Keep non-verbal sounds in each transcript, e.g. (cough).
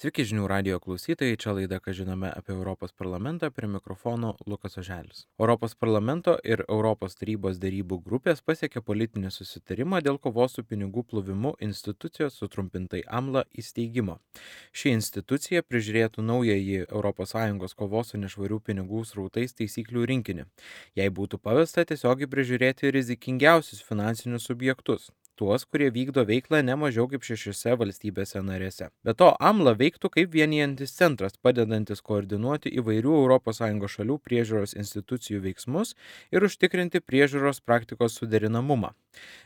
Sveiki žinių radio klausytojai, čia laida, ką žinome apie Europos parlamentą, prie mikrofono Lukas Oželis. Europos parlamento ir Europos tarybos darybų grupės pasiekė politinį susitarimą dėl kovos su pinigų plovimu institucijos sutrumpintai AMLA įsteigimo. Ši institucija prižiūrėtų naująjį ES kovos su nešvarių pinigų srautais taisyklių rinkinį. Jei būtų pavesta tiesiogiai prižiūrėti rizikingiausius finansinius subjektus tuos, kurie vykdo veiklą ne mažiau kaip šešiose valstybėse narėse. Be to, AMLA veiktų kaip vienijantis centras, padedantis koordinuoti įvairių ES šalių priežiūros institucijų veiksmus ir užtikrinti priežiūros praktikos suderinamumą.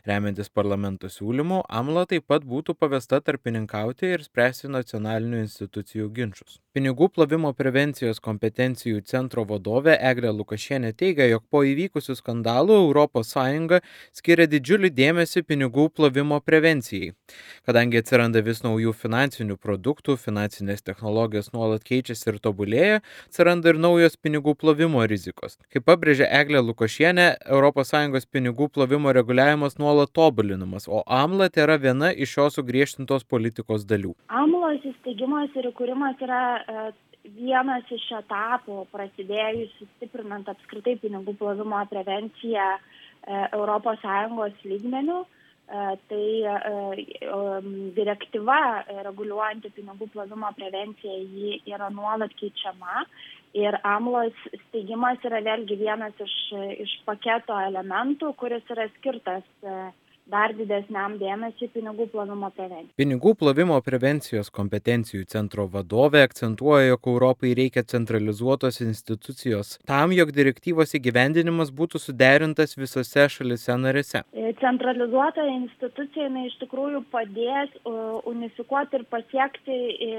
Remiantis parlamento siūlymu, AMLA taip pat būtų pavesta tarpininkauti ir spręsti nacionalinių institucijų ginčius. Pinigų plovimo prevencijos kompetencijų centro vadovė Eglė Lukašienė teigia, jog po įvykusių skandalų ES skiria didžiulį dėmesį pinigų plovimo prevencijai. Kadangi atsiranda vis naujų finansinių produktų, finansinės technologijos nuolat keičiasi ir tobulėja, atsiranda ir naujos pinigų plovimo rizikos. Kaip pabrėžė Eglė Lukašienė, ES pinigų plovimo reguliavimas nuolat tobulinamas, o AMLA tai yra viena iš šios sugriežtintos politikos dalių. AMLOS įsteigimas ir įkūrimas yra e, vienas iš etapų prasidėjusių stiprinant apskritai pinigų plovimo prevenciją ES lygmenių. E, tai e, direktyva reguliuojanti pinigų plovimo prevenciją ji yra nuolat keičiama ir AMLOS steigimas yra vėlgi vienas iš, iš paketo elementų, kuris yra skirtas dar didesniam dėmesiui pinigų plovimo prevencijai. Pinigų plovimo prevencijos kompetencijų centro vadovė akcentuoja, jog Europai reikia centralizuotos institucijos tam, jog direktyvos įgyvendinimas būtų suderintas visose šalise narėse. E, centralizuota institucija jinai iš tikrųjų padės unifikuoti ir pasiekti e,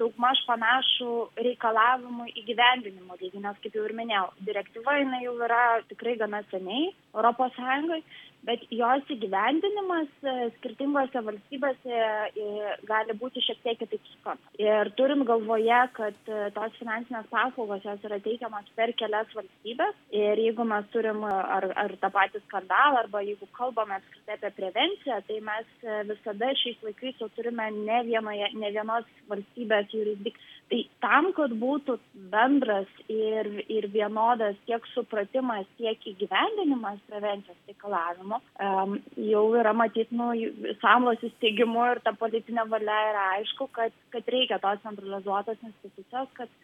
daugmaž panašų reikalavimų įgyvendinimo lygį, nes kaip jau ir minėjau, direktyva jinai jau yra tikrai gana seniai Europos Sąjungoje bet jos įgyvendinimas e, skirtingose valstybėse e, gali būti šiek tiek kitaip suprantamas. Ir turint galvoje, kad e, tos finansinės paslaugos jos yra teikiamas per kelias valstybės ir jeigu mes turim ar, ar tą patį skandalą, arba jeigu kalbame apskritai apie prevenciją, tai mes visada šiais laikais jau turime ne, vienoje, ne vienos valstybės jurisdikciją. Tai tam, kad būtų bendras ir, ir vienodas tiek supratimas, tiek įgyvendinimas prevencijos reikalavimų, jau yra matyt, nu, samlos įsteigimu ir ta politinė valia yra aišku, kad, kad reikia tos centralizuotos institucijos, kad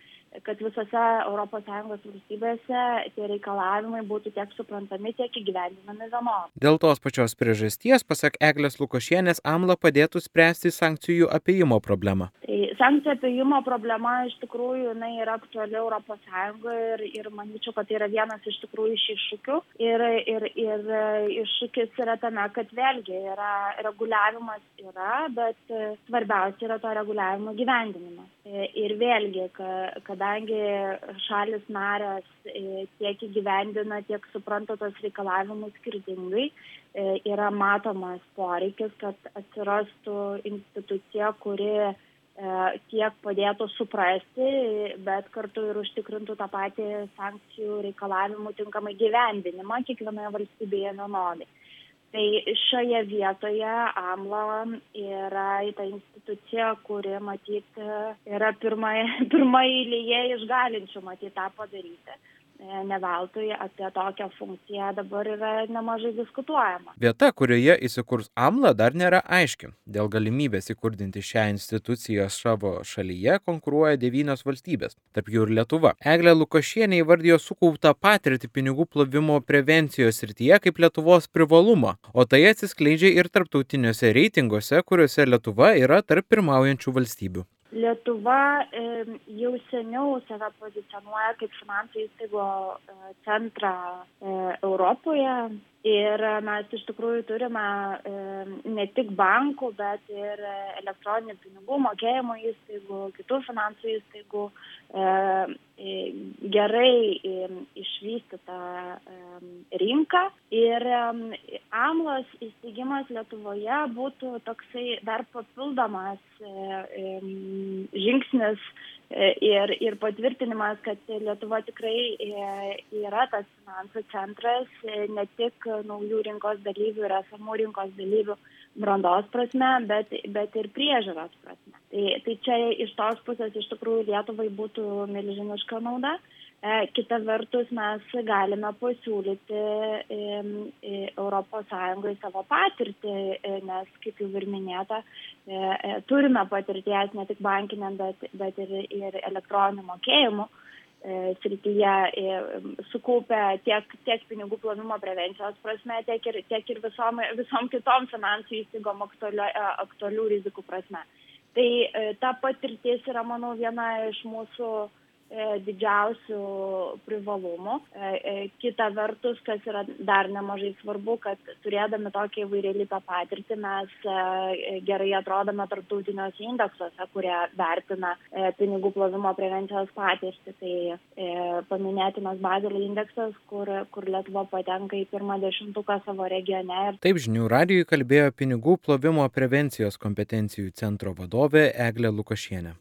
kad visose ES valstybėse tie reikalavimai būtų tiek suprantami, tiek įgyvendinami vienodai. Dėl tos pačios priežasties, pasak Eglės Lukošienės, AMLA padėtų spręsti sankcijų apėjimo problemą. Tai sankcijų apėjimo problema iš tikrųjų jinai yra aktuali ES ir, ir manyčiau, kad tai yra vienas iš tikrųjų iš iššūkių. Ir, ir, ir iššūkis yra tame, kad vėlgi yra reguliavimas yra, bet svarbiausia yra to reguliavimo gyvendinimas. Ir vėlgi, kada kadangi šalis narės e, tiek įgyvendina, tiek supranta tos reikalavimus skirtingai, e, yra matomas poreikis, kad atsirastų institucija, kuri e, tiek padėtų suprasti, bet kartu ir užtikrintų tą patį sankcijų reikalavimų tinkamai gyvendinimą kiekvienoje valstybėje vienodai. Tai šioje vietoje AMLA yra ta institucija, kuri matyt yra pirmai, (laughs) pirmai eilėje išgalinčių matyt tą padaryti. E, ne veltui apie tokią funkciją dabar yra nemažai diskutuojama. Vieta, kurioje įsikurs AMLA, dar nėra aiški. Dėl galimybės įkurdinti šią instituciją savo šalyje konkuruoja devynios valstybės, tarp jų ir Lietuva. Eglė Lukošienė įvardijo sukauptą patirtį pinigų plovimo prevencijos srityje kaip Lietuvos privalumą, o tai atsiskleidžia ir tarptautiniuose reitinguose, kuriuose Lietuva yra tarp pirmaujančių valstybių. Lietuva jau seniau save pozicionuoja kaip finansų įstaigų e, centrą e, Europoje ir mes iš tikrųjų turime ne tik bankų, bet ir elektroninių pinigų mokėjimo įstaigų, kitų finansų įstaigų gerai išvystytą rinką. Ir AMLOS įsteigimas Lietuvoje būtų toksai dar papildomas žingsnis ir, ir patvirtinimas, kad Lietuva tikrai yra tas finansų centras ne tik naujų rinkos dalyvių ir esamų rinkos dalyvių brandos prasme, bet, bet ir priežiūros prasme. Tai, tai čia iš tos pusės iš tikrųjų Lietuvai būtų milžiniška nauda. E, kita vertus, mes galime pasiūlyti ES savo patirtį, e, nes, kaip jau ir minėta, e, turime patirties ne tik bankiniam, bet, bet ir, ir elektroninių mokėjimų srityje sukaupę tiek, tiek pinigų plovimo prevencijos prasme, tiek ir, tiek ir visom, visom kitom finansų įstaigom aktualių, aktualių rizikų prasme. Tai ta patirtis yra, manau, viena iš mūsų E, didžiausių privalumų. E, e, kita vertus, kas yra dar nemažai svarbu, kad turėdami tokią įvairialypę patirtį mes gerai atrodome tarptautiniuose indeksuose, kurie vertina pinigų plovimo prevencijos patirtį. Tai paminėtinas Bazelio indeksas, kur, kur Lietuva patenka į pirmą dešimtuką savo regione. Taip žinių radijui kalbėjo pinigų plovimo prevencijos kompetencijų centro vadovė Eglė Lukošienė.